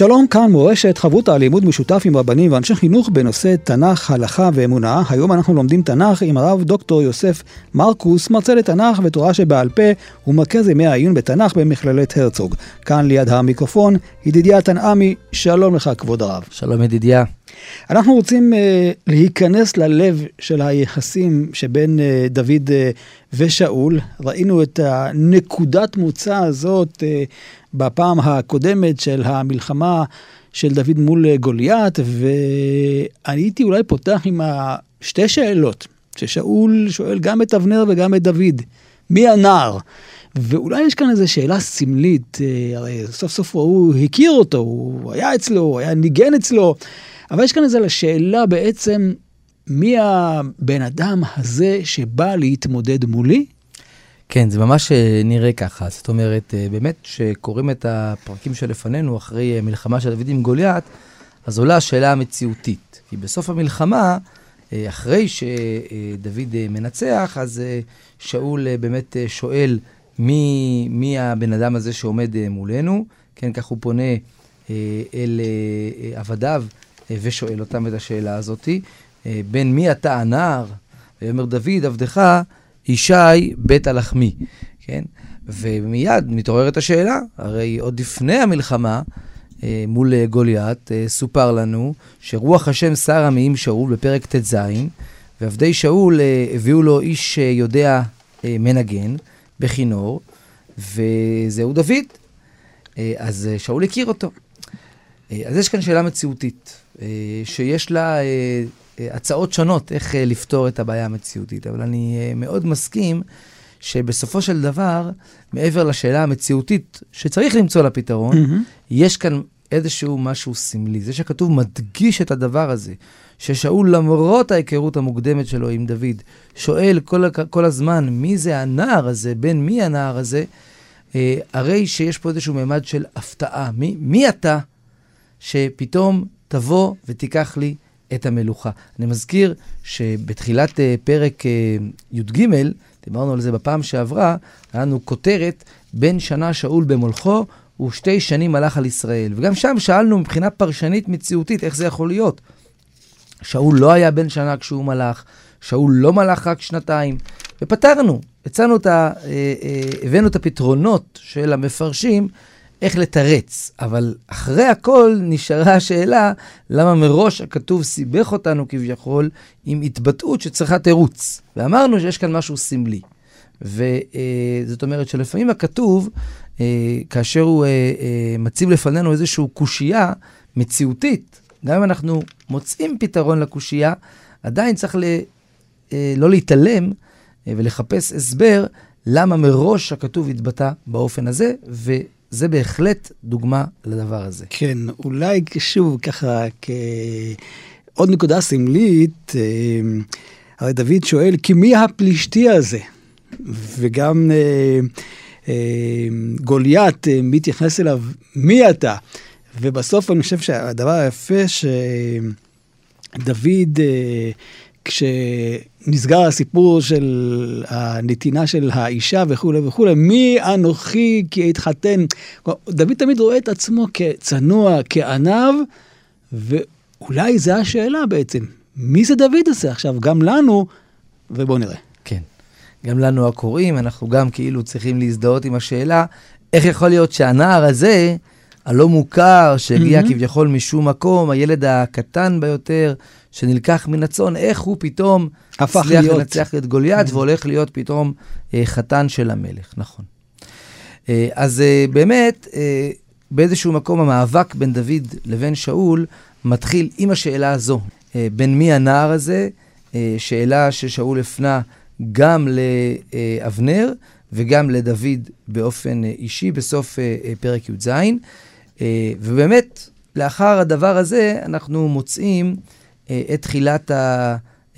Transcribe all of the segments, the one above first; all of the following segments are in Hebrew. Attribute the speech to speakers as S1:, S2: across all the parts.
S1: שלום, כאן מורשת חברותא לימוד משותף עם רבנים ואנשי חינוך בנושא תנ"ך, הלכה ואמונה. היום אנחנו לומדים תנ"ך עם הרב דוקטור יוסף מרקוס, מרצה לתנ"ך ותורה שבעל פה ומרכז ימי העיון בתנ"ך במכללת הרצוג. כאן ליד המיקרופון, ידידיה תנעמי, שלום לך כבוד הרב.
S2: שלום ידידיה.
S1: אנחנו רוצים uh, להיכנס ללב של היחסים שבין uh, דוד uh, ושאול. ראינו את הנקודת מוצא הזאת uh, בפעם הקודמת של המלחמה של דוד מול גוליית, ואני הייתי אולי פותח עם שתי שאלות, ששאול שואל גם את אבנר וגם את דוד, מי הנער? ואולי יש כאן איזו שאלה סמלית, הרי סוף סוף הוא הכיר אותו, הוא היה אצלו, הוא היה ניגן אצלו, אבל יש כאן איזו שאלה בעצם, מי הבן אדם הזה שבא להתמודד מולי?
S2: כן, זה ממש אה, נראה ככה. זאת אומרת, אה, באמת, כשקוראים את הפרקים שלפנינו, אחרי אה, מלחמה של דוד עם גוליית, אז עולה השאלה המציאותית. כי בסוף המלחמה, אחרי שדוד מנצח, אז שאול באמת שואל מי, מי הבן אדם הזה שעומד מולנו. כן, כך הוא פונה אל עבדיו ושואל אותם את השאלה הזאתי. בין מי אתה הנער? ויאמר דוד, עבדך, ישי בית הלחמי, כן? ומיד מתעוררת השאלה, הרי עוד לפני המלחמה, אה, מול אה, גוליית, אה, סופר לנו שרוח השם שרה מעם שאול בפרק ט"ז, ועבדי שאול הביאו לו איש יודע מנגן בכינור, וזהו דוד. אז שאול הכיר אותו. אז יש כאן שאלה מציאותית, שיש לה הצעות שונות איך אה, לפתור את הבעיה המציאותית, אבל אני אה, מאוד מסכים שבסופו של דבר, מעבר לשאלה המציאותית שצריך למצוא לה פתרון, mm-hmm. יש כאן איזשהו משהו סמלי. זה שכתוב מדגיש את הדבר הזה, ששאול, למרות ההיכרות המוקדמת שלו עם דוד, שואל כל, כל הזמן, מי זה הנער הזה, בין מי הנער הזה, אה, הרי שיש פה איזשהו ממד של הפתעה. מי, מי אתה שפתאום תבוא ותיקח לי את המלוכה. אני מזכיר שבתחילת uh, פרק uh, י"ג, דיברנו על זה בפעם שעברה, היה לנו כותרת, בין שנה שאול במולכו ושתי שנים מלך על ישראל. וגם שם שאלנו מבחינה פרשנית מציאותית, איך זה יכול להיות? שאול לא היה בן שנה כשהוא מלך, שאול לא מלך רק שנתיים, ופתרנו, הצענו את ה... אה, הבאנו את הפתרונות של המפרשים איך לתרץ, אבל אחרי הכל נשארה השאלה למה מראש הכתוב סיבך אותנו כביכול עם התבטאות שצריכה תירוץ. ואמרנו שיש כאן משהו סמלי. וזאת אומרת שלפעמים הכתוב, אה, כאשר הוא אה, אה, מציב לפנינו איזושהי קושייה מציאותית, גם אם אנחנו מוצאים פתרון לקושייה, עדיין צריך ל, לא להתעלם ולחפש הסבר למה מראש הכתוב התבטא באופן הזה, ו... זה בהחלט דוגמה לדבר הזה.
S1: כן, אולי שוב ככה כעוד נקודה סמלית, אה, הרי דוד שואל, כי מי הפלישתי הזה? וגם אה, אה, גוליית אה, מתייחס אליו, מי אתה? ובסוף אני חושב שהדבר היפה שדוד, אה, כשנסגר הסיפור של הנתינה של האישה וכולי וכולי, מי אנוכי כי אתחתן? דוד תמיד רואה את עצמו כצנוע, כעניו, ואולי זו השאלה בעצם, מי זה דוד הזה עכשיו? גם לנו, ובואו נראה.
S2: כן, גם לנו הקוראים, אנחנו גם כאילו צריכים להזדהות עם השאלה, איך יכול להיות שהנער הזה, הלא מוכר, שהגיע mm-hmm. כביכול משום מקום, הילד הקטן ביותר, שנלקח מן הצאן, איך הוא פתאום
S1: הפך להיות...
S2: לנצח את גוליית mm-hmm. והולך להיות פתאום אה, חתן של המלך, נכון. אה, אז אה, באמת, אה, באיזשהו מקום המאבק בין דוד לבין שאול מתחיל עם השאלה הזו, אה, בין מי הנער הזה, אה, שאלה ששאול הפנה גם לאבנר וגם לדוד באופן אה, אישי בסוף אה, אה, פרק י"ז. אה, ובאמת, לאחר הדבר הזה, אנחנו מוצאים אה, את תחילת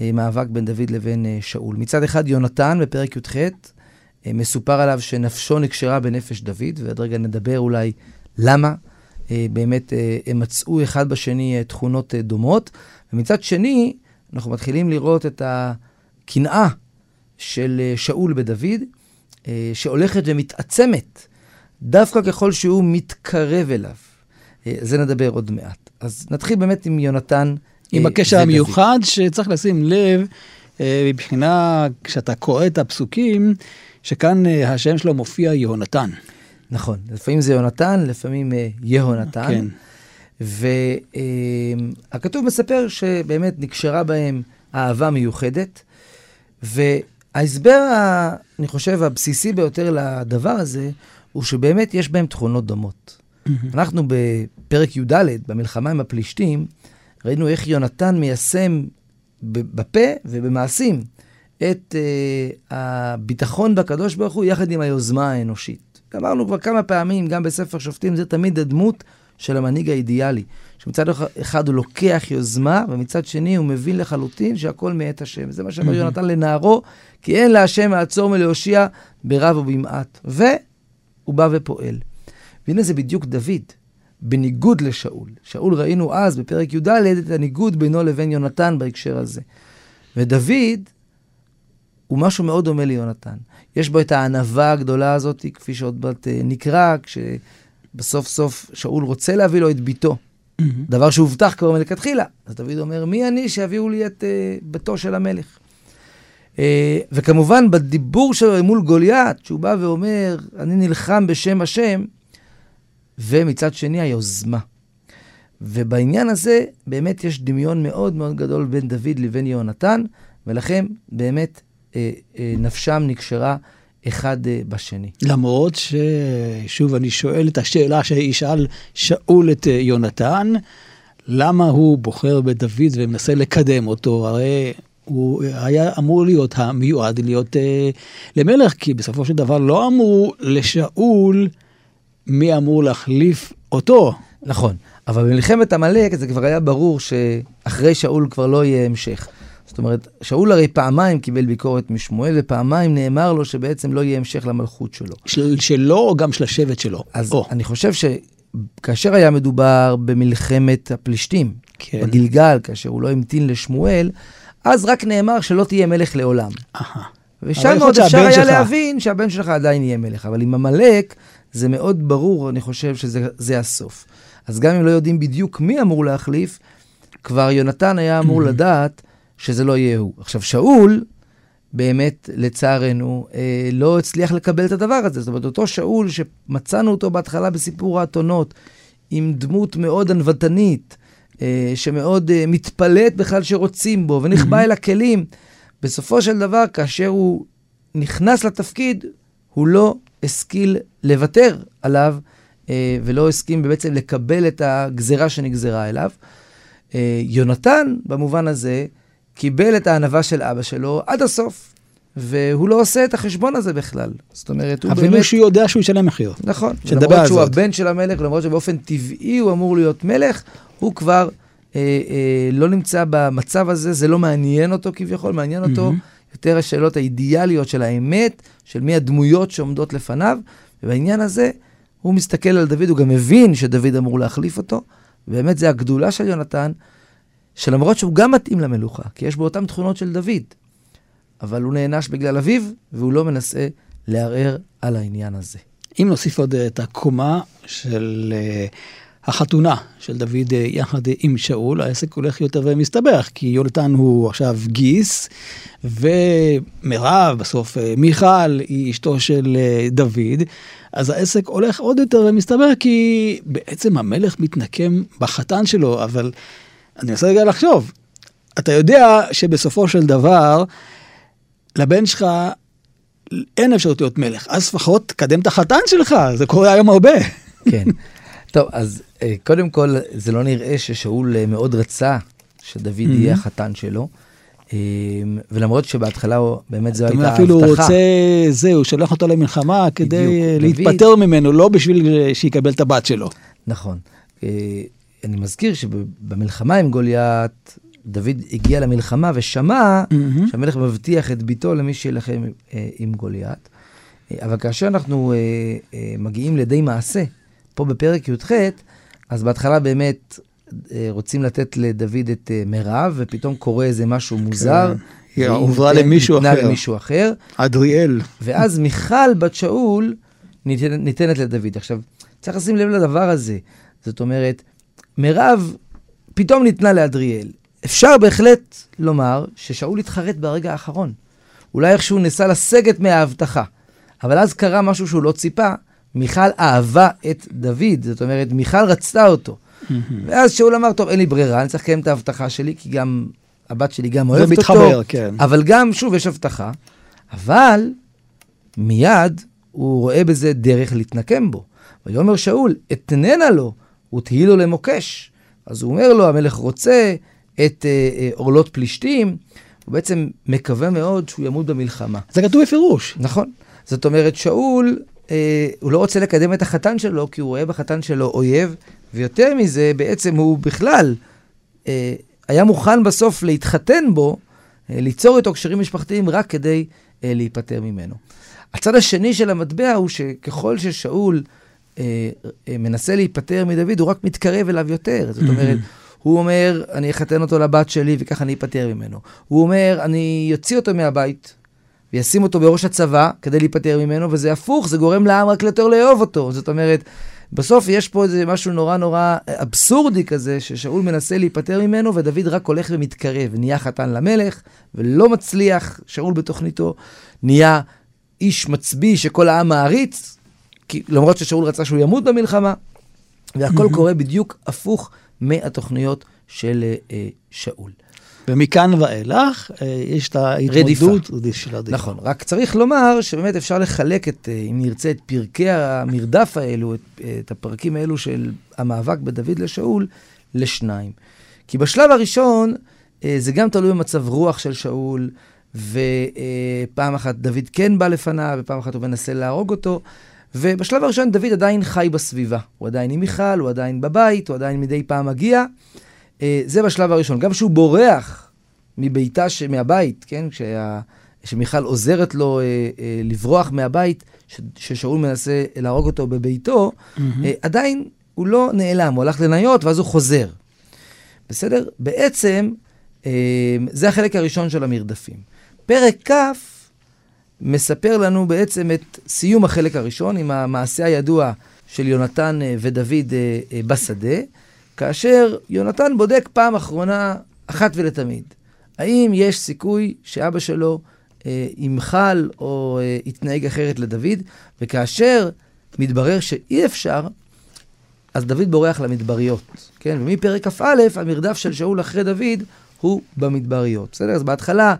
S2: המאבק בין דוד לבין אה, שאול. מצד אחד, יונתן, בפרק י"ח, מסופר עליו שנפשו נקשרה בנפש דוד, ועוד רגע נדבר אולי למה. באמת הם מצאו אחד בשני תכונות דומות. ומצד שני, אנחנו מתחילים לראות את הקנאה של שאול בדוד, שהולכת ומתעצמת דווקא ככל שהוא מתקרב אליו. אה, זה נדבר עוד מעט. אז נתחיל באמת עם יונתן.
S1: עם
S2: אה,
S1: הקשר. המיוחד שצריך לשים לב, אה, מבחינה, כשאתה קורא את הפסוקים, שכאן השם שלו מופיע יהונתן.
S2: נכון, לפעמים זה יונתן, לפעמים יהונתן.
S1: כן.
S2: והכתוב מספר שבאמת נקשרה בהם אהבה מיוחדת, וההסבר, אני חושב, הבסיסי ביותר לדבר הזה, הוא שבאמת יש בהם תכונות דומות. אנחנו בפרק י"ד, במלחמה עם הפלישתים, ראינו איך יונתן מיישם בפה ובמעשים את uh, הביטחון בקדוש ברוך הוא יחד עם היוזמה האנושית. אמרנו כבר כמה פעמים, גם בספר שופטים, זה תמיד הדמות של המנהיג האידיאלי. שמצד אחד הוא לוקח יוזמה, ומצד שני הוא מבין לחלוטין שהכל מאת השם. זה מה שאומר יונתן לנערו, כי אין להשם מעצור מלהושיע ברב ובמעט. והוא בא ופועל. והנה זה בדיוק דוד, בניגוד לשאול. שאול ראינו אז, בפרק י"ד, את הניגוד בינו לבין יונתן בהקשר הזה. ודוד הוא משהו מאוד דומה ליונתן. יש בו את הענווה הגדולה הזאת, כפי שעוד מעט אה, נקרא, כשבסוף סוף שאול רוצה להביא לו את ביתו. דבר שהובטח כבר מלכתחילה. אז דוד אומר, מי אני שיביאו לי את uh, ביתו של המלך? Uh, וכמובן, בדיבור שלו מול גוליית, שהוא בא ואומר, אני נלחם בשם השם, ומצד שני היוזמה. ובעניין הזה, באמת יש דמיון מאוד מאוד גדול בין דוד לבין יהונתן, ולכן באמת אה, אה, נפשם נקשרה אחד אה, בשני.
S1: למרות ששוב אני שואל את השאלה שישאל שאול את אה, יונתן, למה הוא בוחר בדוד ומנסה לקדם אותו? הרי הוא היה אמור להיות המיועד להיות אה, למלך, כי בסופו של דבר לא אמרו לשאול מי אמור להחליף אותו.
S2: נכון, אבל במלחמת עמלק זה כבר היה ברור שאחרי שאול כבר לא יהיה המשך. זאת אומרת, שאול הרי פעמיים קיבל ביקורת משמואל, ופעמיים נאמר לו שבעצם לא יהיה המשך למלכות שלו.
S1: של, שלו או גם של השבט שלו.
S2: אז
S1: או.
S2: אני חושב שכאשר היה מדובר במלחמת הפלישתים,
S1: כן.
S2: בגלגל, כאשר הוא לא המתין לשמואל, אז רק נאמר שלא תהיה מלך לעולם. ושם עוד אפשר היה להבין שהבן שלך עדיין יהיה מלך, אבל עם עמלק זה מאוד ברור, אני חושב שזה זה הסוף. אז גם אם לא יודעים בדיוק מי אמור להחליף, כבר יונתן היה אמור לדעת שזה לא יהיה הוא. עכשיו, שאול, באמת, לצערנו, אה, לא הצליח לקבל את הדבר הזה. זאת אומרת, אותו שאול שמצאנו אותו בהתחלה בסיפור האתונות, עם דמות מאוד ענוותנית, שמאוד אה, מתפלאת בכלל שרוצים בו, ונכבה אל הכלים, בסופו של דבר, כאשר הוא נכנס לתפקיד, הוא לא השכיל לוותר עליו, אה, ולא הסכים בעצם לקבל את הגזרה שנגזרה אליו. אה, יונתן, במובן הזה, קיבל את הענווה של אבא שלו עד הסוף, והוא לא עושה את החשבון הזה בכלל. זאת אומרת, הוא
S1: אפילו
S2: באמת...
S1: שהוא יודע שהוא ישלם מחיר.
S2: נכון. למרות שהוא. הבן של המלך, למרות שבאופן טבעי הוא אמור להיות מלך, הוא כבר אה, אה, לא נמצא במצב הזה, זה לא מעניין אותו כביכול, מעניין אותו
S1: מהמם.
S2: יותר השאלות האידיאליות של האמת, של מי הדמויות שעומדות לפניו, ובעניין הזה הוא מסתכל על דוד, הוא גם מבין שדוד אמור להחליף אותו, ובאמת זה הגדולה של יונתן, שלמרות שהוא גם מתאים למלוכה, כי יש בו אותן תכונות של דוד, אבל הוא נענש בגלל אביו, והוא לא מנסה לערער על העניין הזה.
S1: אם נוסיף עוד את הקומה של אה, החתונה של דוד אה, יחד עם שאול, העסק הולך יותר ומסתבך, כי יונתן הוא עכשיו גיס, ומירב, בסוף אה, מיכל, היא אשתו של אה, דוד, אז העסק הולך עוד יותר ומסתבך, כי בעצם המלך מתנקם בחתן שלו, אבל אני מנסה רגע לחשוב, אתה יודע שבסופו של דבר, לבן שלך אין אפשרות להיות מלך, אז לפחות תקדם את החתן שלך, זה קורה היום הרבה.
S2: כן. טוב, אז אה, קודם כל, זה לא נראה ששאול אה, מאוד רצה שדוד יהיה החתן שלו. אה, ולמרות שבהתחלה הוא- באמת זו הייתה
S1: אומרת, אפילו הוא. רוצה, זהו, שולח אותו למלחמה כדי
S2: בדיוק.
S1: אה,
S2: דוד-
S1: להתפטר ממנו, לא בשביל שיקבל את הבת שלו.
S2: נכון. אני מזכיר שבמלחמה עם גוליית, דוד הגיע למלחמה ושמע
S1: מהמם.
S2: שהמלך מבטיח את ביתו למי שילחם עם גוליית. אבל כאשר אנחנו מגיעים לידי מעשה, פה בפרק י"ח, אז בהתחלה באמת אה, רוצים לתת לדוד את אה, מירב, ופתאום קורה איזה משהו מוזר.
S1: היא הועברה
S2: ניתן-
S1: למישהו אחר.
S2: למישהו אחר.
S1: אדריאל.
S2: ואז מיכל בת שאול ניתנת, ניתנת לדוד. עכשיו, צריך לשים לב לדבר הזה. זאת אומרת, מירב פתאום ניתנה לאדריאל. אפשר בהחלט לומר ששאול התחרט ברגע האחרון. אולי איכשהו ניסה לסגת מההבטחה. אבל אז קרה משהו שהוא לא ציפה, מיכל אהבה את דוד, זאת אומרת, מיכל רצתה אותו. ואז שאול אמר, טוב, אין לי ברירה, אני צריך לקיים את ההבטחה שלי, כי גם הבת שלי גם
S1: זה
S2: אוהבת אותו.
S1: מתחבר, כן.
S2: אבל גם, שוב, יש הבטחה, אבל מיד הוא רואה בזה דרך להתנקם בו. ויאמר שאול, אתננה לו, ותהי לו למוקש. אז הוא אומר לו, המלך רוצה את אה, אה, עורלות פלישתים, הוא בעצם מקווה מאוד שהוא ימות במלחמה.
S1: זה כתוב בפירוש.
S2: נכון. זאת אומרת, שאול, אה, הוא לא רוצה לקדם את החתן שלו, כי הוא רואה בחתן שלו אויב, ויותר מזה, בעצם הוא בכלל אה, היה מוכן בסוף להתחתן בו, אה, ליצור איתו קשרים משפחתיים רק כדי אה, להיפטר ממנו. הצד השני של המטבע הוא שככל ששאול אה, אה, מנסה להיפטר מדוד, הוא רק מתקרב אליו יותר. זאת אומרת, הוא אומר, אני אחתן אותו לבת שלי וככה אני אפטר ממנו. הוא אומר, אני אוציא אותו מהבית וישים אותו בראש הצבא כדי להיפטר ממנו, וזה הפוך, זה גורם לעם רק יותר לאהוב אותו. זאת אומרת, בסוף יש פה איזה משהו נורא נורא אבסורדי כזה, ששאול מנסה להיפטר ממנו, ודוד רק הולך ומתקרב, נהיה חתן למלך, ולא מצליח, שאול בתוכניתו, נהיה איש מצביא שכל העם מעריץ, כי, למרות ששאול רצה שהוא ימות במלחמה, והכל קורה בדיוק הפוך מהתוכניות של אה, אה, שאול.
S1: ומכאן ואילך אה, יש את ההתמודדות של הרדיפה.
S2: נכון, רק צריך לומר שבאמת אפשר לחלק את, אה, אם נרצה, את פרקי המרדף האלו, את, את הפרקים האלו של המאבק בדוד לשאול, לשניים. כי בשלב הראשון, אה, זה גם תלוי במצב רוח של שאול, ופעם אחת דוד כן בא לפניו, ופעם אחת הוא מנסה להרוג אותו. ובשלב הראשון דוד עדיין חי בסביבה. הוא עדיין עם מיכל, הוא עדיין בבית, הוא עדיין מדי פעם מגיע. אה, זה בשלב הראשון. גם כשהוא בורח מביתה, ש... מהבית, כן? כשה... שמיכל עוזרת לו אה, אה, לברוח מהבית, ש... ששאול מנסה להרוג אותו בביתו, אה, עדיין הוא לא נעלם, הוא הלך לניות ואז הוא חוזר. בסדר? בעצם, אה, זה החלק הראשון של המרדפים. פרק כ' מספר לנו בעצם את סיום החלק הראשון עם המעשה הידוע של יונתן אה, ודוד אה, בשדה, כאשר יונתן בודק פעם אחרונה, אחת ולתמיד, האם יש סיכוי שאבא שלו אה, ימחל או אה, יתנהג אחרת לדוד, וכאשר מתברר שאי אפשר, אז דוד בורח למדבריות, כן? ומפרק כ"א, המרדף של שאול אחרי דוד הוא במדבריות. בסדר? אז בהתחלה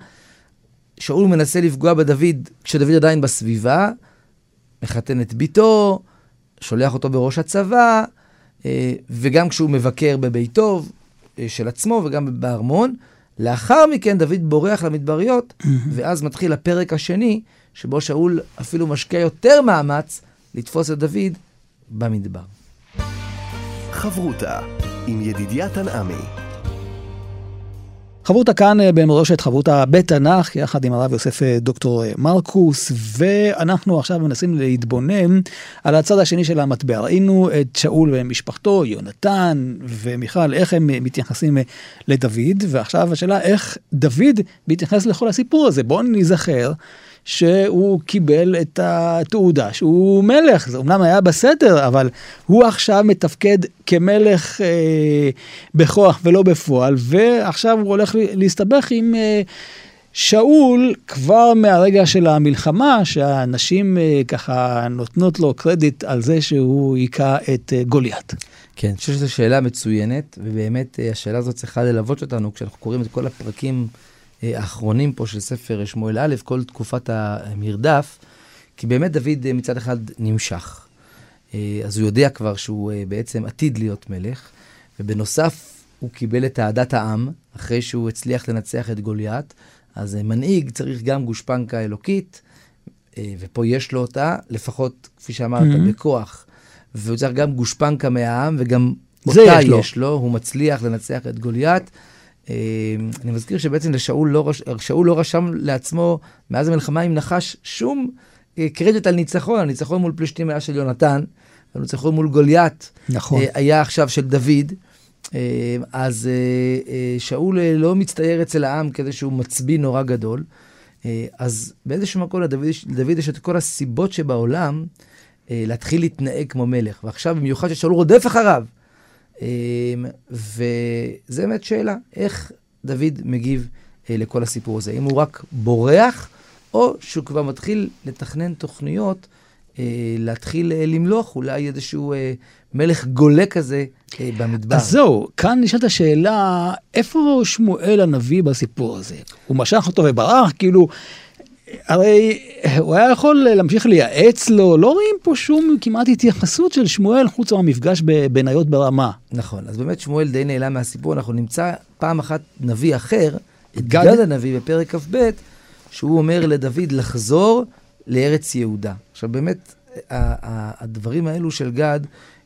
S2: שאול מנסה לפגוע בדוד כשדוד עדיין בסביבה, מחתן את ביתו, שולח אותו בראש הצבא, וגם כשהוא מבקר בביתו אה, של עצמו וגם בארמון. לאחר מכן דוד בורח למדבריות, ואז מתחיל הפרק השני, שבו שאול אפילו משקיע יותר מאמץ לתפוס את דוד במדבר.
S3: חברותה עם ידידיה תנעמי.
S1: חברותה כאן אה, במורשת חברותה בתנ"ך, יחד עם הרב יוסף אה, דוקטור אה, מרקוס, ואנחנו עכשיו מנסים להתבונן על הצד השני של המטבע. ראינו את שאול ומשפחתו, יונתן ומיכל, איך הם מתייחסים לדוד, ועכשיו השאלה איך דוד מתייחס לכל הסיפור הזה. בואו נזכר. שהוא קיבל את התעודה שהוא מלך, זה אומנם היה בסדר, אבל הוא עכשיו מתפקד כמלך אה, בכוח ולא בפועל, ועכשיו הוא הולך להסתבך עם אה, שאול כבר מהרגע של המלחמה, שהנשים אה, ככה נותנות לו קרדיט על זה שהוא היכה את אה, גוליית.
S2: כן, אני חושב שזו שאלה מצוינת, ובאמת אה, השאלה הזאת צריכה ללוות אותנו כשאנחנו קוראים את כל הפרקים האחרונים פה של ספר שמואל א', כל תקופת המרדף, כי באמת דוד אה, מצד אחד נמשך. אה, אז הוא יודע כבר שהוא אה, בעצם עתיד להיות מלך, ובנוסף הוא קיבל את אהדת העם, אחרי שהוא הצליח לנצח את גוליית, אז אה, מנהיג צריך גם גושפנקה אלוקית, אה, ופה יש לו אותה, לפחות, כפי שאמרת,
S1: Mhm.
S2: בכוח. והוא צריך גם גושפנקה מהעם, וגם אותה
S1: יש לו.
S2: יש לו, הוא מצליח לנצח את גוליית. אה, אני מזכיר שבעצם לשאול לא, רש- שאול לא רשם לעצמו מאז המלחמה עם נחש שום אה, קרדיט על ניצחון, הניצחון מול פלישתים היה של יונתן, הניצחון מול גוליית
S1: נכון.
S2: אה, היה עכשיו של דוד. אה, אז שאול לא מצטייר אצל העם כזה שהוא מצביא נורא גדול. אז באיזשהו מקום לדוד, לדוד יש את כל הסיבות שבעולם להתחיל להתנהג כמו מלך. ועכשיו במיוחד ששאול רודף אחריו. אה, וזה באמת שאלה, איך דוד מגיב אה, לכל הסיפור הזה? אם הוא רק בורח, או שהוא כבר מתחיל לתכנן תוכניות, אה, להתחיל אה, למלוך אולי איזשהו מלך גולה כזה במדבר.
S1: אז זהו, כאן נשאלת השאלה, איפה שמואל הנביא בסיפור הזה? הוא משך אותו וברח, כאילו, הרי הוא היה יכול להמשיך לייעץ לו, לא רואים פה שום כמעט התייחסות של שמואל חוץ מהמפגש בבניות ברמה.
S2: נכון, אז באמת שמואל די נעלם מהסיפור, אנחנו נמצא פעם אחת נביא אחר, את
S1: גד.
S2: גד הנביא בפרק כ"ב, שהוא אומר לדוד לחזור לארץ יהודה. עכשיו באמת, הדברים האלו של גד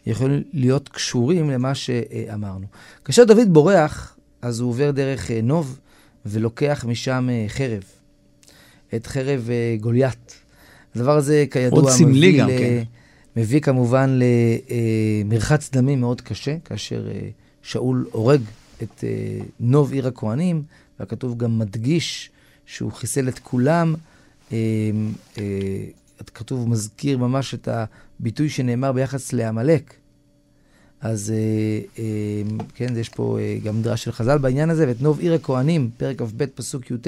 S2: יכולים להיות קשורים למה שאמרנו. כאשר דוד בורח, אז הוא עובר דרך אה, נוב ולוקח משם אה, חרב, את חרב אה, גוליית. הדבר הזה, כידוע,
S1: מאוד סמלי
S2: מביא
S1: גם,
S2: ל-
S1: כן.
S2: מביא כמובן למרחץ דמים מאוד קשה, כאשר אה, שאול הורג את אה, נוב עיר הכהנים, והכתוב גם מדגיש שהוא חיסל את כולם. אה, אה, הכתוב מזכיר ממש את הביטוי שנאמר ביחס לעמלק. אז אה, אה, כן, יש פה אה, גם מדרש של חז"ל בעניין הזה, ואת נוב עיר הכהנים, פרק כ"ב, פסוק י"ט,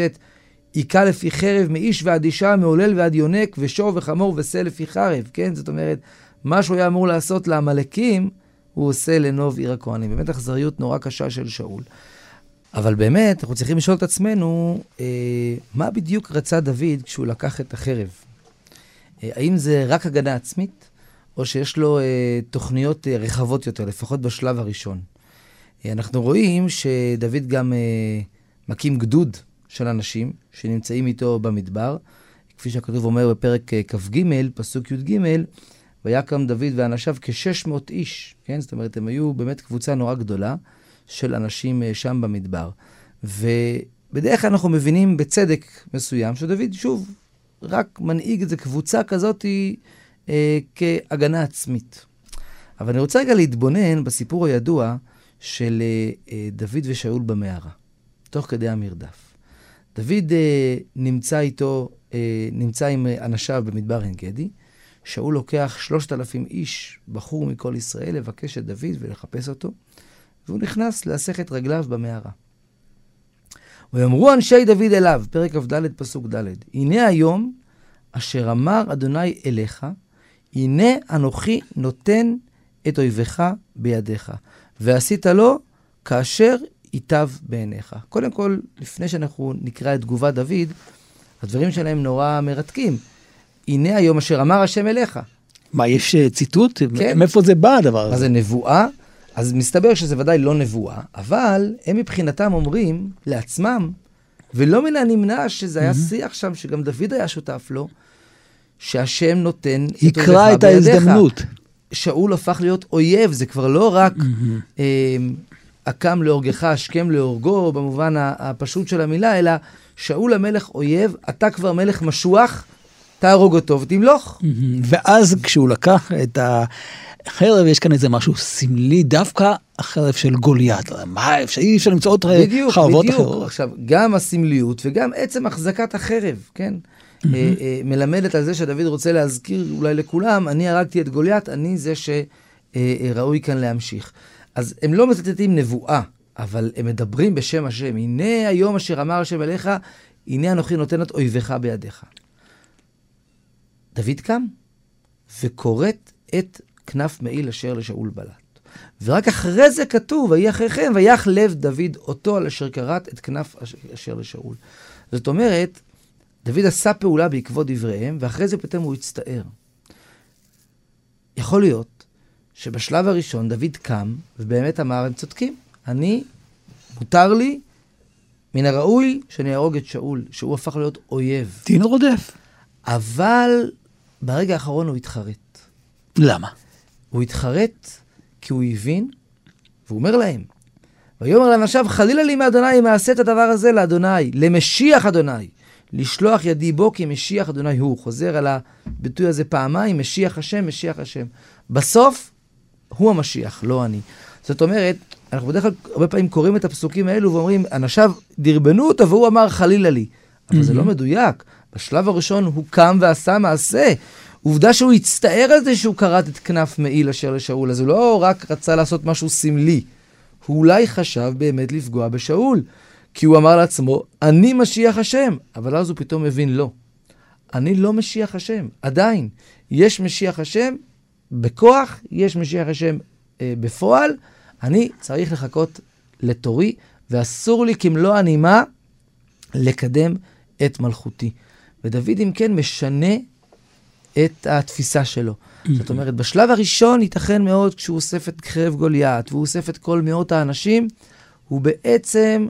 S2: היכה לפי חרב מאיש ועד אישה, מעולל ועד יונק, ושור וחמור ושה לפי חרב, כן? זאת אומרת, מה שהוא היה אמור לעשות לעמלקים, הוא עושה לנוב עיר הכהנים. באמת אכזריות נורא קשה של שאול. אבל באמת, אנחנו צריכים לשאול את עצמנו, אה, מה בדיוק רצה דוד כשהוא לקח את החרב? אה, האם זה רק הגנה עצמית, או שיש לו אה, תוכניות אה, רחבות יותר, לפחות בשלב הראשון? אה, אנחנו רואים שדוד גם אה, מקים גדוד של אנשים שנמצאים איתו במדבר. כפי שהכתוב אומר בפרק אה, כ"ג, פסוק י"ג, ויקם דוד ואנשיו כ-600 איש, כן? זאת אומרת, הם היו באמת קבוצה נורא גדולה של אנשים אה, שם במדבר. ובדרך כלל אנחנו מבינים בצדק מסוים שדוד, שוב, רק מנהיג איזו קבוצה כזאת אה, כהגנה עצמית. אבל אני רוצה רגע להתבונן בסיפור הידוע של אה, אה, דוד ושאול במערה, תוך כדי המרדף. דוד אה, נמצא איתו, אה, נמצא עם אה, אנשיו במדבר עין גדי. שאול לוקח שלושת אלפים איש, בחור מכל ישראל, לבקש את דוד ולחפש אותו, והוא נכנס להסך רגליו במערה. ויאמרו אנשי דוד אליו, פרק כ"ד, פסוק ד', הנה היום אשר אמר אדוני אליך, הנה אנוכי נותן את אויביך בידיך, ועשית לו כאשר ייטב בעיניך. קודם כל, לפני שאנחנו נקרא את תגובת דוד, הדברים שלהם נורא מרתקים. הנה היום אשר אמר השם אליך.
S1: מה, יש אה, ציטוט?
S2: כן.
S1: מאיפה זה בא הדבר
S2: מה
S1: הזה?
S2: זה נבואה? אז מסתבר שזה ודאי לא נבואה, אבל הם מבחינתם אומרים לעצמם, ולא מן הנמנע שזה היה שיח שם, שגם דוד היה שותף לו, שהשם נותן את
S1: יקרא
S2: אויביך
S1: את
S2: בידיך.
S1: ההזדמנות.
S2: שאול הפך להיות אויב, זה כבר לא רק אה, הקם להורגך, השכם להורגו, במובן הפשוט של המילה, אלא שאול המלך אויב, אתה כבר מלך משוח, תהרוג אותו ותמלוך.
S1: ואז כשהוא לקח את החרב, יש כאן איזה משהו סמלי, דווקא החרב של גוליית. מה, אפשר, אי אפשר למצוא עוד
S2: בדיוק,
S1: חרבות
S2: בדיוק.
S1: אחרות.
S2: עכשיו, גם הסמליות וגם עצם החזקת החרב, כן? אה, אה, מלמדת על זה שדוד רוצה להזכיר אולי לכולם, אני הרגתי את גוליית, אני זה שראוי כאן להמשיך. אז הם לא מצטטים נבואה, אבל הם מדברים בשם השם. הנה היום אשר אמר השם אליך, הנה אנוכי נותן את אויביך בידיך. דוד קם וכורת את כנף מעיל אשר לשאול בלט. ורק אחרי זה כתוב, ויהי אחריכם, ויח לב דוד אותו על אשר כרת את כנף אש- אשר לשאול. זאת אומרת, דוד עשה פעולה בעקבות דבריהם, ואחרי זה פתאום הוא הצטער. יכול להיות שבשלב הראשון דוד קם, ובאמת אמר, הם צודקים, אני, מותר לי, מן הראוי שאני אהרוג את שאול, שהוא הפך להיות אויב.
S1: דין רודף.
S2: אבל ברגע האחרון הוא התחרט.
S1: למה?
S2: הוא התחרט כי הוא הבין והוא אומר להם, ויאמר לאנשיו, חלילה לי מאדוני אם אעשה את הדבר הזה לאדוני, למשיח אדוני, לשלוח ידי בו כי משיח אדוני הוא. חוזר על הביטוי הזה פעמיים, משיח השם, משיח השם. בסוף, הוא המשיח, לא אני. זאת אומרת, אנחנו בדרך כלל הרבה פעמים קוראים את הפסוקים האלו ואומרים, אנשיו דרבנו אותו והוא אמר חלילה לי. אבל זה לא מדויק. בשלב הראשון הוא קם ועשה מעשה. עובדה שהוא הצטער על זה שהוא כרת את כנף מעיל אשר לשאול, אז הוא לא רק רצה לעשות משהו סמלי. הוא אולי חשב באמת לפגוע בשאול. כי הוא אמר לעצמו, אני משיח השם. אבל אז הוא פתאום מבין, לא. אני לא משיח השם, עדיין. יש משיח השם בכוח, יש משיח השם אה, בפועל. אני צריך לחכות לתורי, ואסור לי כמלוא הנימה לקדם את מלכותי. ודוד, אם כן, משנה את התפיסה שלו. זאת אומרת, בשלב הראשון ייתכן מאוד, כשהוא אוסף את חרב גוליית, והוא אוסף את כל מאות האנשים, הוא בעצם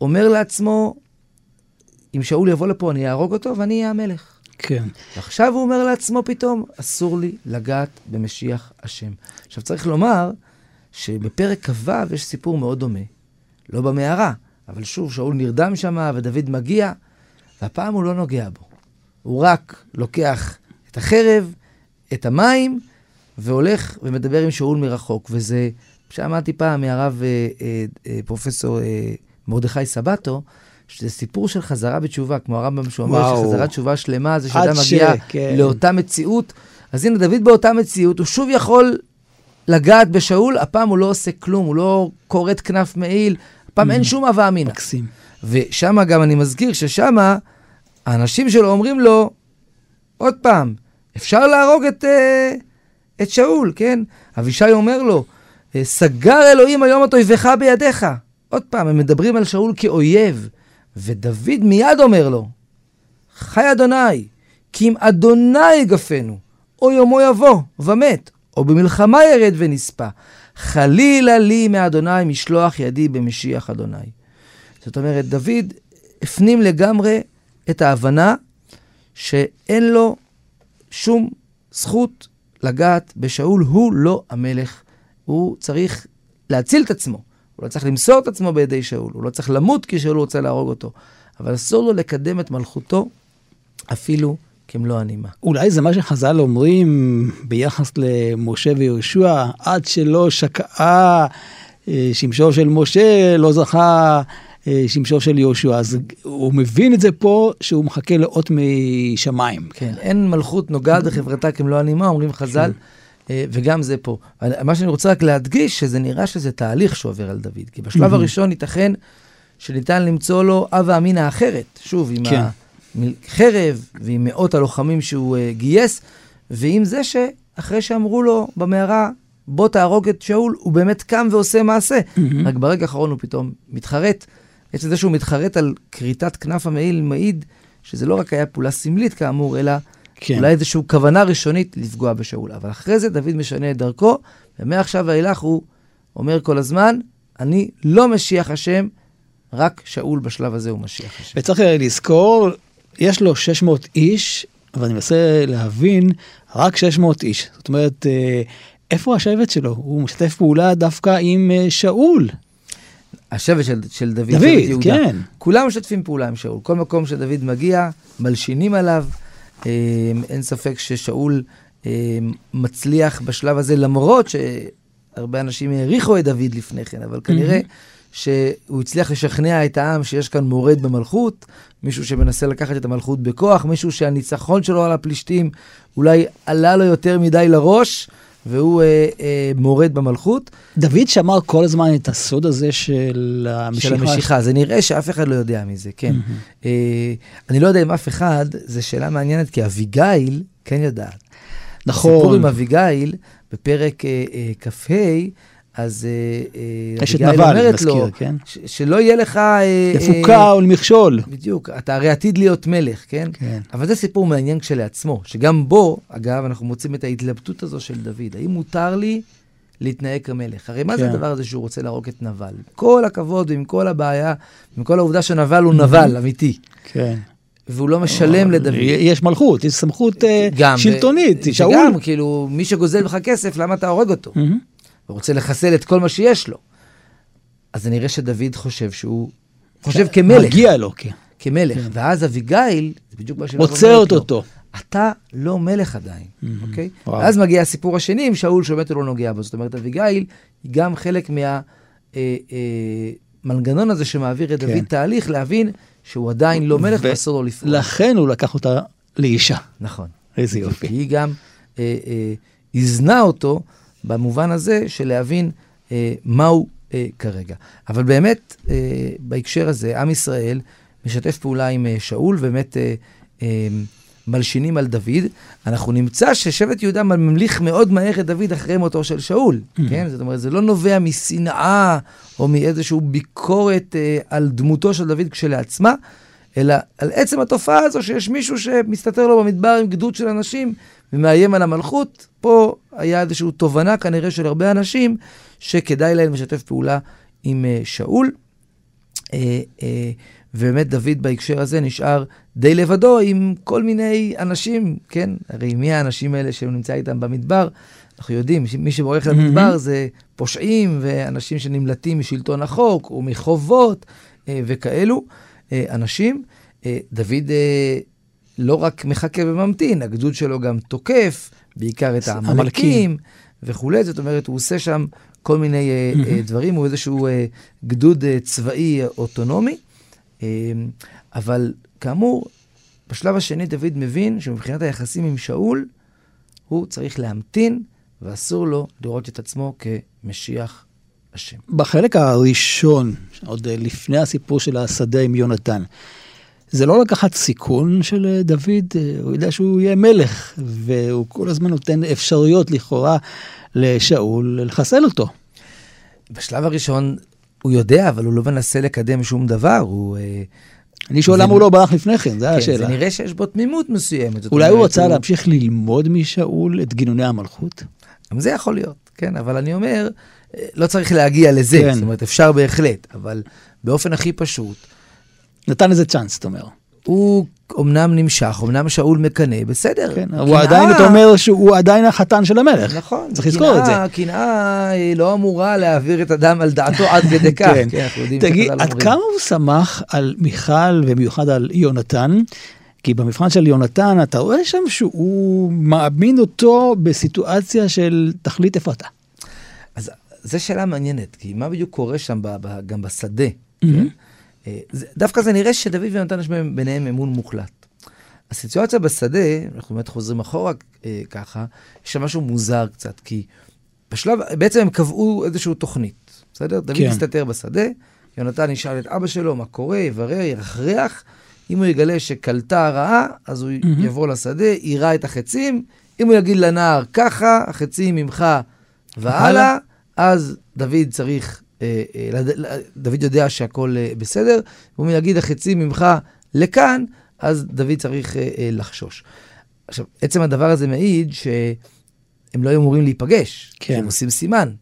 S2: אומר לעצמו, אם שאול יבוא לפה, אני אהרוג אותו ואני אהיה המלך.
S1: כן.
S2: ועכשיו הוא אומר לעצמו פתאום, אסור לי לגעת במשיח השם. עכשיו, צריך לומר שבפרק כ"ו יש סיפור מאוד דומה. לא במערה, אבל שוב, שאול נרדם שם ודוד מגיע, והפעם הוא לא נוגע בו. הוא רק לוקח את החרב, את המים, והולך ומדבר עם שאול מרחוק. וזה, שאמרתי פעם מהרב אה, אה, אה, פרופסור אה, מרדכי סבטו, שזה סיפור של חזרה בתשובה, כמו הרמב"ם שהוא אומר
S1: וואו.
S2: שחזרת תשובה שלמה זה שאדם
S1: ש-
S2: מגיע
S1: כן.
S2: לאותה מציאות. אז הנה, דוד באותה מציאות, הוא שוב יכול לגעת בשאול, הפעם הוא לא עושה כלום, הוא לא כורת כנף מעיל, הפעם אין שום הווה אמינא.
S1: מקסים.
S2: ושם גם אני מזכיר ששם האנשים שלו אומרים לו, עוד פעם, אפשר להרוג את, אה, את שאול, כן? אבישי אומר לו, אה, סגר אלוהים היום את אויביך בידיך. עוד פעם, הם מדברים על שאול כאויב, ודוד מיד אומר לו, חי אדוני, כי אם אדוני יגפנו, או יומו יבוא ומת, או במלחמה ירד ונספה. חלילה לי מאדוני משלוח ידי במשיח אדוני. זאת אומרת, דוד הפנים לגמרי את ההבנה שאין לו שום זכות לגעת בשאול, הוא לא המלך. הוא צריך להציל את עצמו, הוא לא צריך למסור את עצמו בידי שאול, הוא לא צריך למות כי שאול רוצה להרוג אותו, אבל אסור לו לקדם את מלכותו אפילו כמלוא הנימה.
S1: אולי זה מה שחז"ל אומרים ביחס למשה ויהושע, עד שלא שקעה אה, שמשו של משה, לא זכה אה, שמשו של יהושע. אז הוא מבין את זה פה, שהוא מחכה לאות משמיים.
S2: כן, אין מלכות נוגעת בחברתה כמלוא הנימה, אומרים חז"ל, אה, וגם זה פה. מה שאני רוצה רק להדגיש, שזה נראה שזה תהליך שעובר על דוד. כי בשלב הראשון ייתכן שניתן למצוא לו הווה אמינא אחרת. שוב, עם
S1: כן.
S2: החרב ועם מאות הלוחמים שהוא אה, גייס, ועם זה שאחרי שאמרו לו במערה, בוא תהרוג את שאול, הוא באמת קם ועושה מעשה. רק ברגע האחרון הוא פתאום מתחרט. עצם זה שהוא מתחרט על כריתת כנף המעיל מעיד שזה לא רק היה פעולה סמלית כאמור, אלא
S1: כן.
S2: אולי איזושהי כוונה ראשונית לפגוע בשאול. אבל אחרי זה דוד משנה את דרכו, ומעכשיו ואילך הוא אומר כל הזמן, אני לא משיח השם, רק שאול בשלב הזה הוא משיח השם.
S1: וצריך לזכור, יש לו 600 איש, אבל אני מנסה להבין, רק 600 איש. זאת אומרת, אה, איפה השבט שלו? הוא משתף פעולה דווקא עם אה, שאול.
S2: השבט של, של דוד,
S1: דוד,
S2: שבט יהודה.
S1: כן.
S2: כולם משתפים פעולה עם שאול. כל מקום שדוד מגיע, מלשינים עליו. אה, אין ספק ששאול אה, מצליח בשלב הזה, למרות שהרבה אנשים העריכו את דוד לפני כן, אבל כנראה שהוא הצליח לשכנע את העם שיש כאן מורד במלכות, מישהו שמנסה לקחת את המלכות בכוח, מישהו שהניצחון שלו על הפלישתים אולי עלה לו יותר מדי לראש, והוא אה, אה, מורד במלכות.
S1: דוד שמר כל הזמן את הסוד הזה של המשיכה.
S2: של המשיכה. זה נראה שאף אחד לא יודע מזה, כן. אה, אני לא יודע אם אף אחד, זו שאלה מעניינת, כי אביגיל כן יודעת.
S1: נכון.
S2: הסיפור עם אביגיל, בפרק אה, אה, כ"ה, אז אה, אה,
S1: אשת נבל,
S2: אומרת
S1: נזכיר,
S2: לו,
S1: כן?
S2: ש- שלא יהיה לך... אה,
S1: לפוקה
S2: אה,
S1: ולמכשול.
S2: בדיוק, אתה הרי עתיד להיות מלך, כן?
S1: כן.
S2: אבל זה סיפור מעניין כשלעצמו, שגם בו, אגב, אנחנו מוצאים את ההתלבטות הזו של דוד. האם מותר לי להתנהג כמלך? הרי מה זה
S1: כן.
S2: הדבר הזה שהוא רוצה להרוג את נבל? כל הכבוד ועם כל הבעיה, עם כל העובדה שנבל הוא נבל אמיתי,
S1: כן.
S2: והוא לא משלם לדוד.
S1: יש מלכות, יש סמכות
S2: גם,
S1: שלטונית. שאול.
S2: וגם, כאילו, מי שגוזל ממך כסף, למה אתה הורג אותו?
S1: מהמם.
S2: ורוצה לחסל את כל מה שיש לו. אז זה נראה שדוד חושב שהוא, חושב כמלך.
S1: מגיע לו, כן.
S2: כמלך.
S1: כן.
S2: ואז אביגיל, זה בדיוק מה שנאמר
S1: עוצרת אותו.
S2: אתה לא מלך עדיין, אוקיי?
S1: וואו.
S2: ואז מגיע הסיפור השני עם שאול שבאמת הוא לא נוגע בו. זאת אומרת, אביגיל היא גם חלק מהמנגנון הזה שמעביר את
S1: כן.
S2: דוד תהליך להבין שהוא עדיין לא מלך ואסור לו לפעול.
S1: לכן הוא לקח אותה לאישה.
S2: נכון.
S1: איזה
S2: כי
S1: יופי.
S2: היא גם אה, אה, איזנה אותו במובן הזה של להבין אה, מהו אה, כרגע. אבל באמת, אה, בהקשר הזה, עם ישראל משתף פעולה עם אה, שאול, ובאמת אה, אה, מלשינים על דוד. אנחנו נמצא ששבט יהודה ממליך מאוד מהר את דוד אחרי מותו של שאול, כן? זאת אומרת, זה לא נובע משנאה או מאיזושהי ביקורת אה, על דמותו של דוד כשלעצמה, אלא על עצם התופעה הזו שיש מישהו שמסתתר לו במדבר עם גדוד של אנשים ומאיים על המלכות. פה היה איזושהי תובנה כנראה של הרבה אנשים שכדאי להם לשתף פעולה עם uh, שאול. Uh, uh, ובאמת דוד בהקשר הזה נשאר די לבדו עם כל מיני אנשים, כן? הרי מי האנשים האלה שהוא נמצא איתם במדבר? אנחנו יודעים, מי שבורח למדבר זה פושעים ואנשים שנמלטים משלטון החוק ומחובות אה, וכאלו אה, אנשים. אה, דוד אה, לא רק מחכה וממתין, הגדוד שלו גם תוקף, בעיקר את
S1: המלכים.
S2: העמלקים וכולי, זאת אומרת, הוא עושה שם כל מיני אה, אה, דברים, הוא איזשהו אה, גדוד צבאי אוטונומי. אבל כאמור, בשלב השני דוד מבין שמבחינת היחסים עם שאול, הוא צריך להמתין, ואסור לו לראות את עצמו כמשיח השם.
S1: בחלק הראשון, עוד לפני הסיפור של השדה עם יונתן, זה לא לקחת סיכון של אה, דוד, אה, הוא יודע שהוא יהיה מלך, והוא כל הזמן נותן אפשרויות לכאורה לשאול לחסל אותו.
S2: בשלב הראשון הוא יודע, אבל הוא לא מנסה לקדם שום דבר, הוא... אה,
S1: אני שואל למה הוא לא ברח לפני כן, זו
S2: כן,
S1: השאלה.
S2: זה נראה שיש בו תמימות מסוימת.
S1: אולי הוא רצה להמשיך ללמוד משאול את גינוני המלכות?
S2: גם זה יכול להיות, כן, אבל אני אומר, לא צריך להגיע לזה,
S1: כן.
S2: זאת אומרת, אפשר בהחלט, אבל באופן הכי פשוט,
S1: נתן איזה צ'אנס, אתה אומר.
S2: הוא אומנם נמשך, אומנם שאול מקנא, בסדר.
S1: כן, הוא
S2: קנאה-
S1: עדיין, אתה אומר שהוא עדיין החתן של המלך.
S2: נכון.
S1: צריך לזכור את זה.
S2: קנאה- היא לא אמורה להעביר את הדם על דעתו עד כדי כך.
S1: כן.
S2: כן, אנחנו יודעים
S1: תגיד,
S2: שחז"ל
S1: עד
S2: אומרים.
S1: כמה הוא שמח על מיכל ובמיוחד על יונתן? כי במבחן של יונתן אתה רואה שם שהוא מאמין אותו בסיטואציה של תכלית איפה אתה.
S2: אז זו שאלה מעניינת, כי מה בדיוק קורה שם ב, ב, גם בשדה? כן? אה, דווקא זה נראה שדוד ויונתן יש ביניהם אמון מוחלט. הסיטואציה בשדה, אנחנו באמת חוזרים אחורה אה, ככה, יש שם משהו מוזר קצת, כי בשלב, בעצם הם קבעו איזושהי תוכנית, בסדר? דוד
S1: כן.
S2: מסתתר בשדה, יונתן ישאל את אבא שלו מה קורה, יברר, ירחרח, אם הוא יגלה שקלטה הרעה, אז הוא יבוא לשדה, יירה את החצים, אם הוא יגיד לנער ככה, החצים ממך והלאה,
S1: הלאה.
S2: אז דוד צריך, דוד יודע שהכל אה, בסדר, והוא יגיד החצים ממך לכאן, אז דוד צריך אה, אה, לחשוש. עכשיו, עצם הדבר הזה מעיד שהם לא היו אמורים להיפגש,
S1: כן.
S2: הם עושים סימן.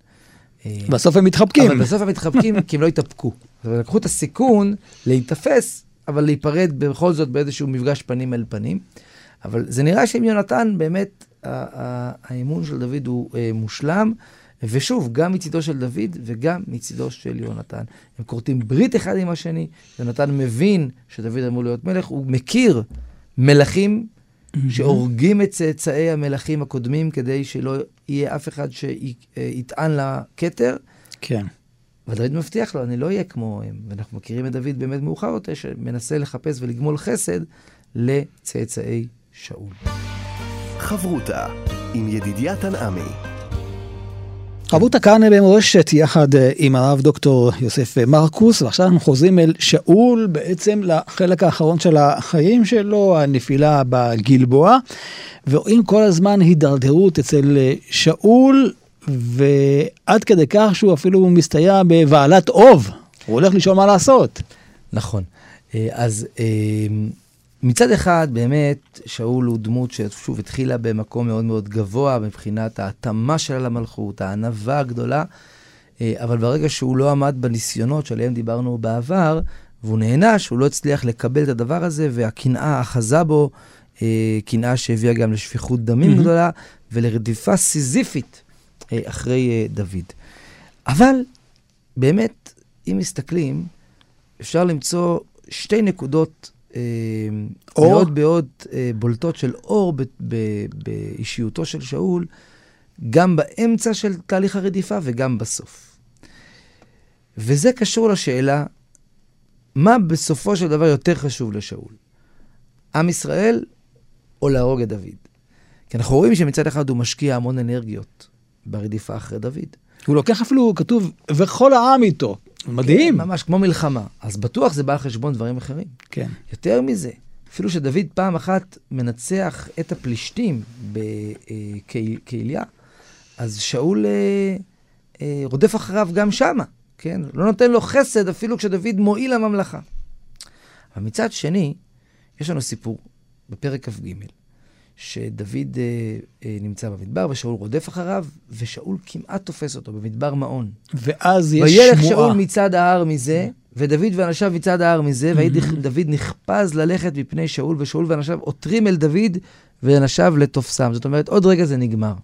S2: אה,
S1: בסוף הם מתחבקים.
S2: אבל בסוף הם מתחבקים כי הם לא התאפקו. אבל לקחו את הסיכון להיתפס, אבל להיפרד בכל זאת באיזשהו מפגש פנים אל פנים. אבל זה נראה שעם יונתן באמת האמון של דוד הוא אה, מושלם. ושוב, גם מצידו של דוד וגם מצידו של יונתן. הם כורתים ברית אחד עם השני, יונתן מבין שדוד אמור להיות מלך, הוא מכיר מלכים שהורגים את צאצאי המלכים הקודמים כדי שלא יהיה אף אחד שיטען לכתר.
S1: כן.
S2: ודוד מבטיח לו, אני לא אהיה כמוהם. ואנחנו מכירים את דוד באמת מאוחר יותר, שמנסה לחפש ולגמול חסד לצאצאי שאול.
S3: חברותה עם ידידיה תנעמי.
S1: חברותא כאן במורשת יחד אה, עם הרב דוקטור יוסף אה, מרקוס, ועכשיו אנחנו חוזרים אל שאול בעצם לחלק האחרון של החיים שלו, הנפילה בגלבוע, ורואים כל הזמן הידרדרות אצל אה, שאול, ועד כדי כך שהוא אפילו מסתייע בבעלת אוב, הוא הולך לשאול מה לעשות.
S2: נכון. אז מצד אחד, באמת, שאול הוא דמות ששוב התחילה במקום מאוד מאוד גבוה מבחינת ההתאמה שלה למלכות, הענווה הגדולה, אה, אבל ברגע שהוא לא עמד בניסיונות שעליהם דיברנו בעבר, והוא נענש, הוא לא הצליח לקבל את הדבר הזה, והקנאה אחזה בו, אה, קנאה שהביאה גם לשפיכות דמים
S1: Mhm.
S2: גדולה ולרדיפה סיזיפית אה, אחרי דוד. אבל באמת, אם מסתכלים, אפשר למצוא שתי נקודות
S1: אור?
S2: מאוד מאוד אה, בולטות של אור ב- ב- באישיותו של שאול, גם באמצע של תהליך הרדיפה וגם בסוף. וזה קשור לשאלה, מה בסופו של דבר יותר חשוב לשאול? עם ישראל או להרוג את דוד? כי אנחנו רואים שמצד אחד הוא משקיע המון אנרגיות ברדיפה אחרי דוד.
S1: הוא לוקח אפילו, כתוב, וכל העם איתו. מדהים.
S2: כן, ממש כמו מלחמה. אז בטוח זה בא על חשבון דברים אחרים.
S1: כן.
S2: יותר מזה, אפילו שדוד פעם אחת מנצח את הפלישתים בקהיליה, אז שאול אה, אה, רודף אחריו גם שמה, כן? לא נותן לו חסד אפילו כשדוד מועיל לממלכה. אבל מצד שני, יש לנו סיפור בפרק כ"ג, שדוד אה, אה, נמצא במדבר ושאול רודף אחריו, ושאול כמעט תופס אותו במדבר מעון.
S1: ואז יש
S2: וילך
S1: שמועה.
S2: שאול מצד ההר מזה, ודוד ואנשיו מצד ההר מזה, ודוד נחפז ללכת מפני שאול, ושאול ואנשיו עותרים אל דוד ואנשיו לתופסם. זאת אומרת, עוד רגע זה נגמר.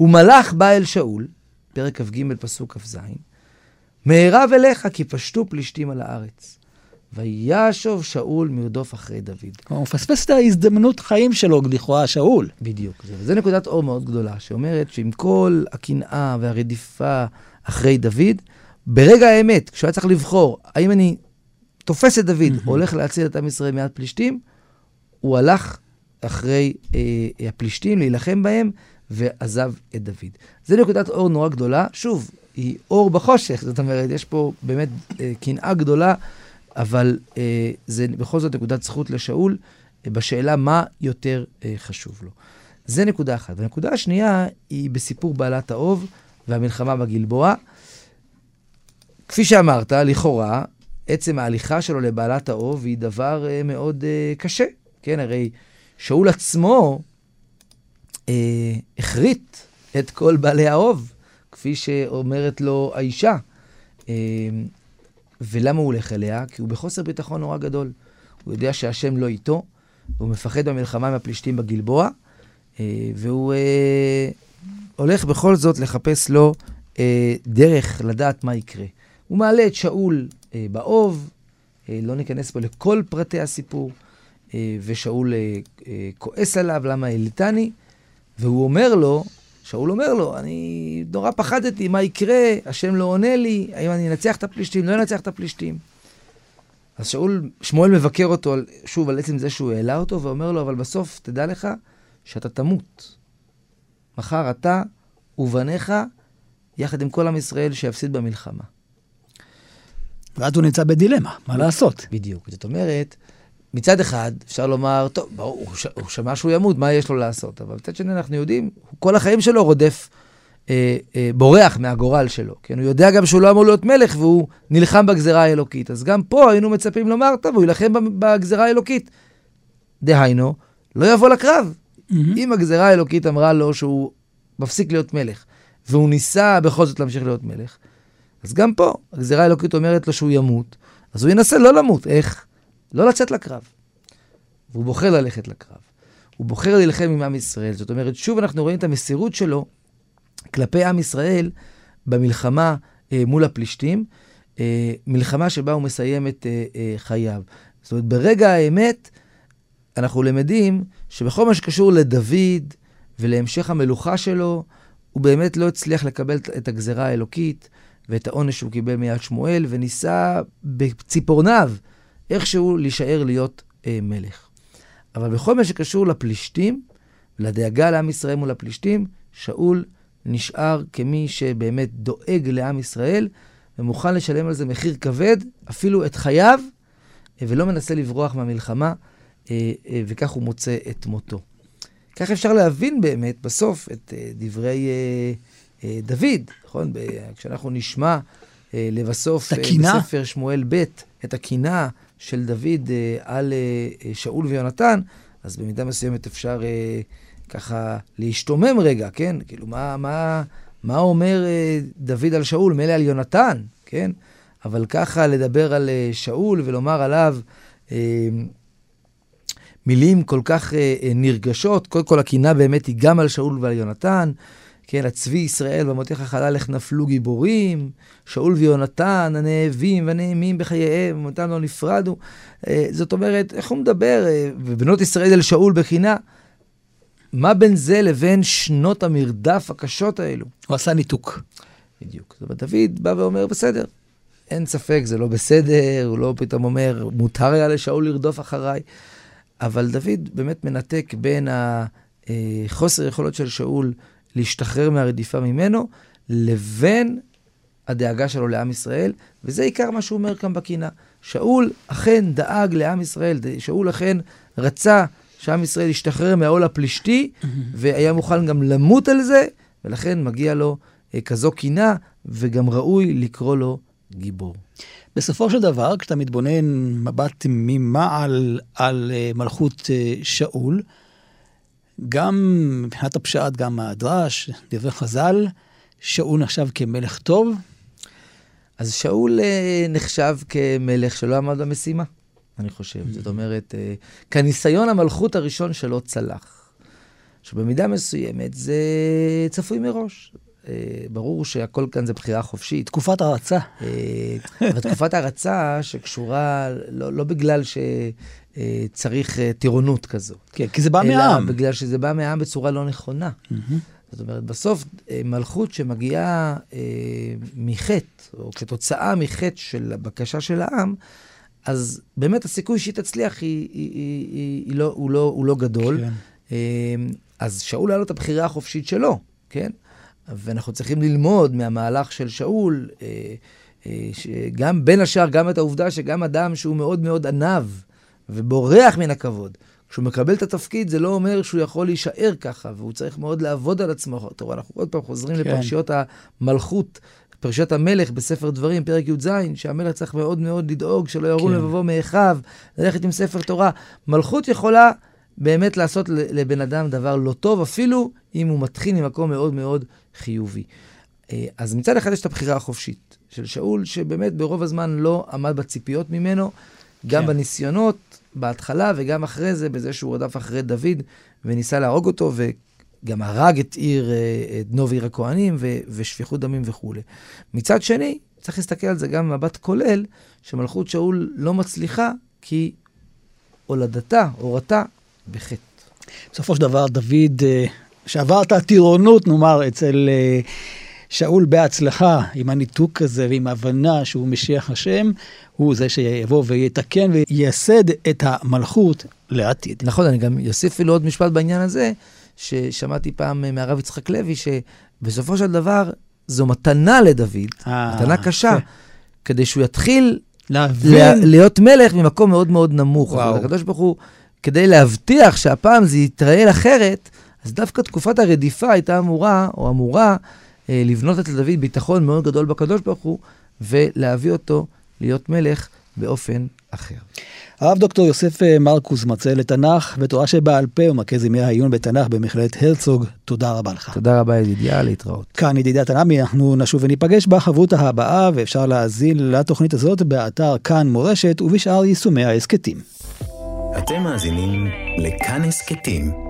S2: ומלאך בא אל שאול, פרק כ"ג, פסוק כ"ז, מהרב אליך כי פשטו פלישתים על הארץ. וישוב שאול מרדוף אחרי דוד.
S1: הוא מפספס את ההזדמנות חיים שלו, לכאורה, שאול.
S2: בדיוק. זה, וזה נקודת אור מאוד גדולה, שאומרת שעם כל הקנאה והרדיפה אחרי דוד, ברגע האמת, כשהוא היה צריך לבחור, האם אני תופס את דוד, או הולך להציל את עם ישראל מיד פלישתים, הוא הלך אחרי אה, הפלישתים, להילחם בהם, ועזב את דוד. זו נקודת אור נורא גדולה. שוב, היא אור בחושך, זאת אומרת, יש פה באמת אה, קנאה גדולה, אבל אה, זה בכל זאת נקודת זכות לשאול אה, בשאלה מה יותר אה, חשוב לו. זה נקודה אחת. והנקודה השנייה היא בסיפור בעלת האוב והמלחמה בגלבוע. כפי שאמרת, לכאורה, עצם ההליכה שלו לבעלת האוב היא דבר אה, מאוד אה, קשה. כן, הרי שאול עצמו אה, החריט את כל בעלי האוב, כפי שאומרת לו האישה. אה, ולמה הוא הולך אליה? כי הוא בחוסר ביטחון נורא גדול. הוא יודע שהשם לא איתו, והוא מפחד במלחמה עם הפלישתים בגלבוע, אה, והוא אה, הולך בכל זאת לחפש לו אה, דרך לדעת מה יקרה. הוא מעלה את שאול אה, באוב, אה, לא ניכנס פה לכל פרטי הסיפור, אה, ושאול אה, אה, כועס עליו, למה העלתני? והוא אומר לו, שאול אומר לו, אני נורא פחדתי, מה יקרה? השם לא עונה לי, האם אני אנצח את הפלישתים? לא אנצח את הפלישתים. אז שאול, שמואל מבקר אותו, על, שוב, על עצם זה שהוא העלה אותו, ואומר לו, אבל בסוף, תדע לך שאתה תמות. מחר אתה ובניך, יחד עם כל עם ישראל, שיפסיד במלחמה.
S1: ואז הוא נמצא בדילמה, מה לעשות?
S2: בדיוק. זאת אומרת, מצד אחד, אפשר לומר, טוב, ברור, הוא, ש... הוא שמע שהוא ימות, מה יש לו לעשות? אבל מצד שני, אנחנו יודעים, הוא כל החיים שלו רודף, אה, אה, בורח מהגורל שלו. כן, הוא יודע גם שהוא לא אמור להיות מלך, והוא נלחם בגזרה האלוקית. אז גם פה היינו מצפים לומר, טוב, הוא יילחם בגזרה האלוקית. דהיינו, לא יבוא לקרב. אם הגזרה האלוקית אמרה לו שהוא מפסיק להיות מלך, והוא ניסה בכל זאת להמשיך להיות מלך, אז גם פה, הגזרה האלוקית אומרת לו שהוא ימות, אז הוא ינסה לא למות. איך? לא לצאת לקרב. והוא בוחר ללכת לקרב. הוא בוחר להילחם עם עם ישראל. זאת אומרת, שוב אנחנו רואים את המסירות שלו כלפי עם ישראל במלחמה אה, מול הפלישתים, אה, מלחמה שבה הוא מסיים את אה, אה, חייו. זאת אומרת, ברגע האמת, אנחנו למדים שבכל מה שקשור לדוד ולהמשך המלוכה שלו, הוא באמת לא הצליח לקבל את הגזרה האלוקית ואת העונש שהוא קיבל מיד שמואל, וניסה בציפורניו איכשהו להישאר להיות אה, מלך. אבל בכל מה שקשור לפלישתים, לדאגה לעם ישראל מול הפלישתים, שאול נשאר כמי שבאמת דואג לעם ישראל, ומוכן לשלם על זה מחיר כבד, אפילו את חייו, אה, ולא מנסה לברוח מהמלחמה, אה, אה, וכך הוא מוצא את מותו. כך אפשר להבין באמת בסוף את אה, דברי אה, אה, דוד, נכון? כשאנחנו נשמע לבסוף. בספר שמואל ב' את הקינה של דוד אה, על אה, אה, שאול ויונתן, אז במידה מסוימת אפשר ככה להשתומם רגע, כן? כאילו, מה, מה, מה אומר דוד על שאול? מילא על יונתן, כן? אבל ככה לדבר על שאול ולומר עליו מילים כל כך נרגשות, קודם כל הקינה באמת היא גם על שאול ועל יונתן, כן, הצבי ישראל במותיך חלל איך נפלו גיבורים, שאול ויונתן הנאבים והנעימים בחייהם, ומותם לא נפרדו. אה, זאת אומרת, איך הוא מדבר? אה, ובנות ישראל אל שאול בחינה. מה בין זה לבין שנות המרדף הקשות האלו?
S1: הוא עשה ניתוק.
S2: בדיוק. זאת אומרת, דוד בא ואומר, בסדר, אין ספק, זה לא בסדר, הוא לא פתאום אומר, מותר היה לשאול לרדוף אחריי. אבל דוד באמת מנתק בין החוסר יכולות של שאול להשתחרר מהרדיפה ממנו, לבין הדאגה שלו לעם ישראל, וזה עיקר מה שהוא אומר כאן בקינה. שאול אכן דאג לעם ישראל, שאול אכן רצה שעם ישראל ישתחרר מהעול הפלישתי, והיה מוכן גם למות על זה, ולכן מגיע לו אה, כזו קינה, וגם ראוי לקרוא לו גיבור.
S1: בסופו של דבר, כשאתה מתבונן מבט ממעל על אה, מלכות אה, שאול, גם מבחינת הפשט, גם הדרש, דברי חז"ל, שאול נחשב כמלך טוב.
S2: אז שאול אה, נחשב כמלך שלא עמד במשימה, אני חושב. זאת אומרת, כניסיון המלכות הראשון שלא צלח. שבמידה מסוימת זה צפוי מראש. אה, ברור שהכל כאן זה בחירה חופשית.
S1: תקופת הרצה.
S2: אה, אבל תקופת הרצה שקשורה, לא, לא בגלל שצריך אה, טירונות כזו.
S1: כן, כי זה בא מהעם.
S2: אלא בגלל שזה בא מהעם בצורה לא נכונה. זאת אומרת, בסוף מלכות שמגיעה אה, מחטא, או כתוצאה מחטא של הבקשה של העם, אז באמת הסיכוי שהיא תצליח היא, היא, היא, היא, היא לא, הוא, לא, הוא לא גדול. כן. אה, אז שאול היה לו את הבחירה החופשית שלו, כן? ואנחנו צריכים ללמוד מהמהלך של שאול, אה, אה, גם בין השאר, גם את העובדה שגם אדם שהוא מאוד מאוד עניו ובורח מן הכבוד, כשהוא מקבל את התפקיד, זה לא אומר שהוא יכול להישאר ככה, והוא צריך מאוד לעבוד על עצמו. תראו, אנחנו עוד פעם חוזרים כן. לפרשיות המלכות, פרשיות המלך בספר דברים, פרק י"ז, שהמלך צריך מאוד מאוד לדאוג שלא ירום כן. לבבו מאחיו, ללכת עם ספר תורה. מלכות יכולה באמת לעשות לבן אדם דבר לא טוב, אפילו אם הוא מתחיל ממקום מאוד מאוד חיובי. אה, אז מצד אחד יש את הבחירה החופשית של שאול, שבאמת ברוב הזמן לא עמד בציפיות ממנו, גם כן. בניסיונות, בהתחלה וגם אחרי זה, בזה שהוא רדף אחרי דוד וניסה להרוג אותו, וגם הרג את עיר, אה, את נוב עיר הכהנים ו, ושפיכות דמים וכולי. מצד שני, צריך להסתכל על זה גם במבט כולל, שמלכות שאול לא מצליחה, כי הולדתה, הורתה, בחטא.
S1: בסופו של דבר, דוד, אה, שעבר את הטירונות, נאמר, אצל אה, שאול בהצלחה, עם הניתוק הזה ועם ההבנה שהוא משיח השם, הוא זה שיבוא ויתקן וייסד את המלכות לעתיד.
S2: נכון, אני גם אוסיף אפילו עוד משפט בעניין הזה, ששמעתי פעם מהרב יצחק לוי, שבסופו של דבר זו מתנה לדוד, אה, מתנה קשה, כדי שהוא יתחיל להבין. להיות מלך ממקום מאוד מאוד נמוך. וואו. הקדוש ברוך הוא כדי להבטיח שהפעם זה יתראה אחרת, אז דווקא תקופת הרדיפה הייתה אמורה, או אמורה, אה, לבנות אצל דוד ביטחון מאוד גדול בקדוש ברוך הוא, ולהביא אותו להיות מלך באופן אחר.
S1: הרב דוקטור יוסף אה, מרקוס, מרצה לתנ"ך ותורה שבעל פה ומרכז ימי העיון בתנ"ך במכללת הרצוג, תודה רבה לך.
S2: תודה רבה ידידיה, להתראות.
S1: כאן ידידיה תנעמי, אנחנו נשוב וניפגש בחברות הבאה, ואפשר להאזין לתוכנית הזאת באתר כאן מורשת ובשאר יישומי ההסכתים.
S4: אתם מאזינים לכאן הסכתים,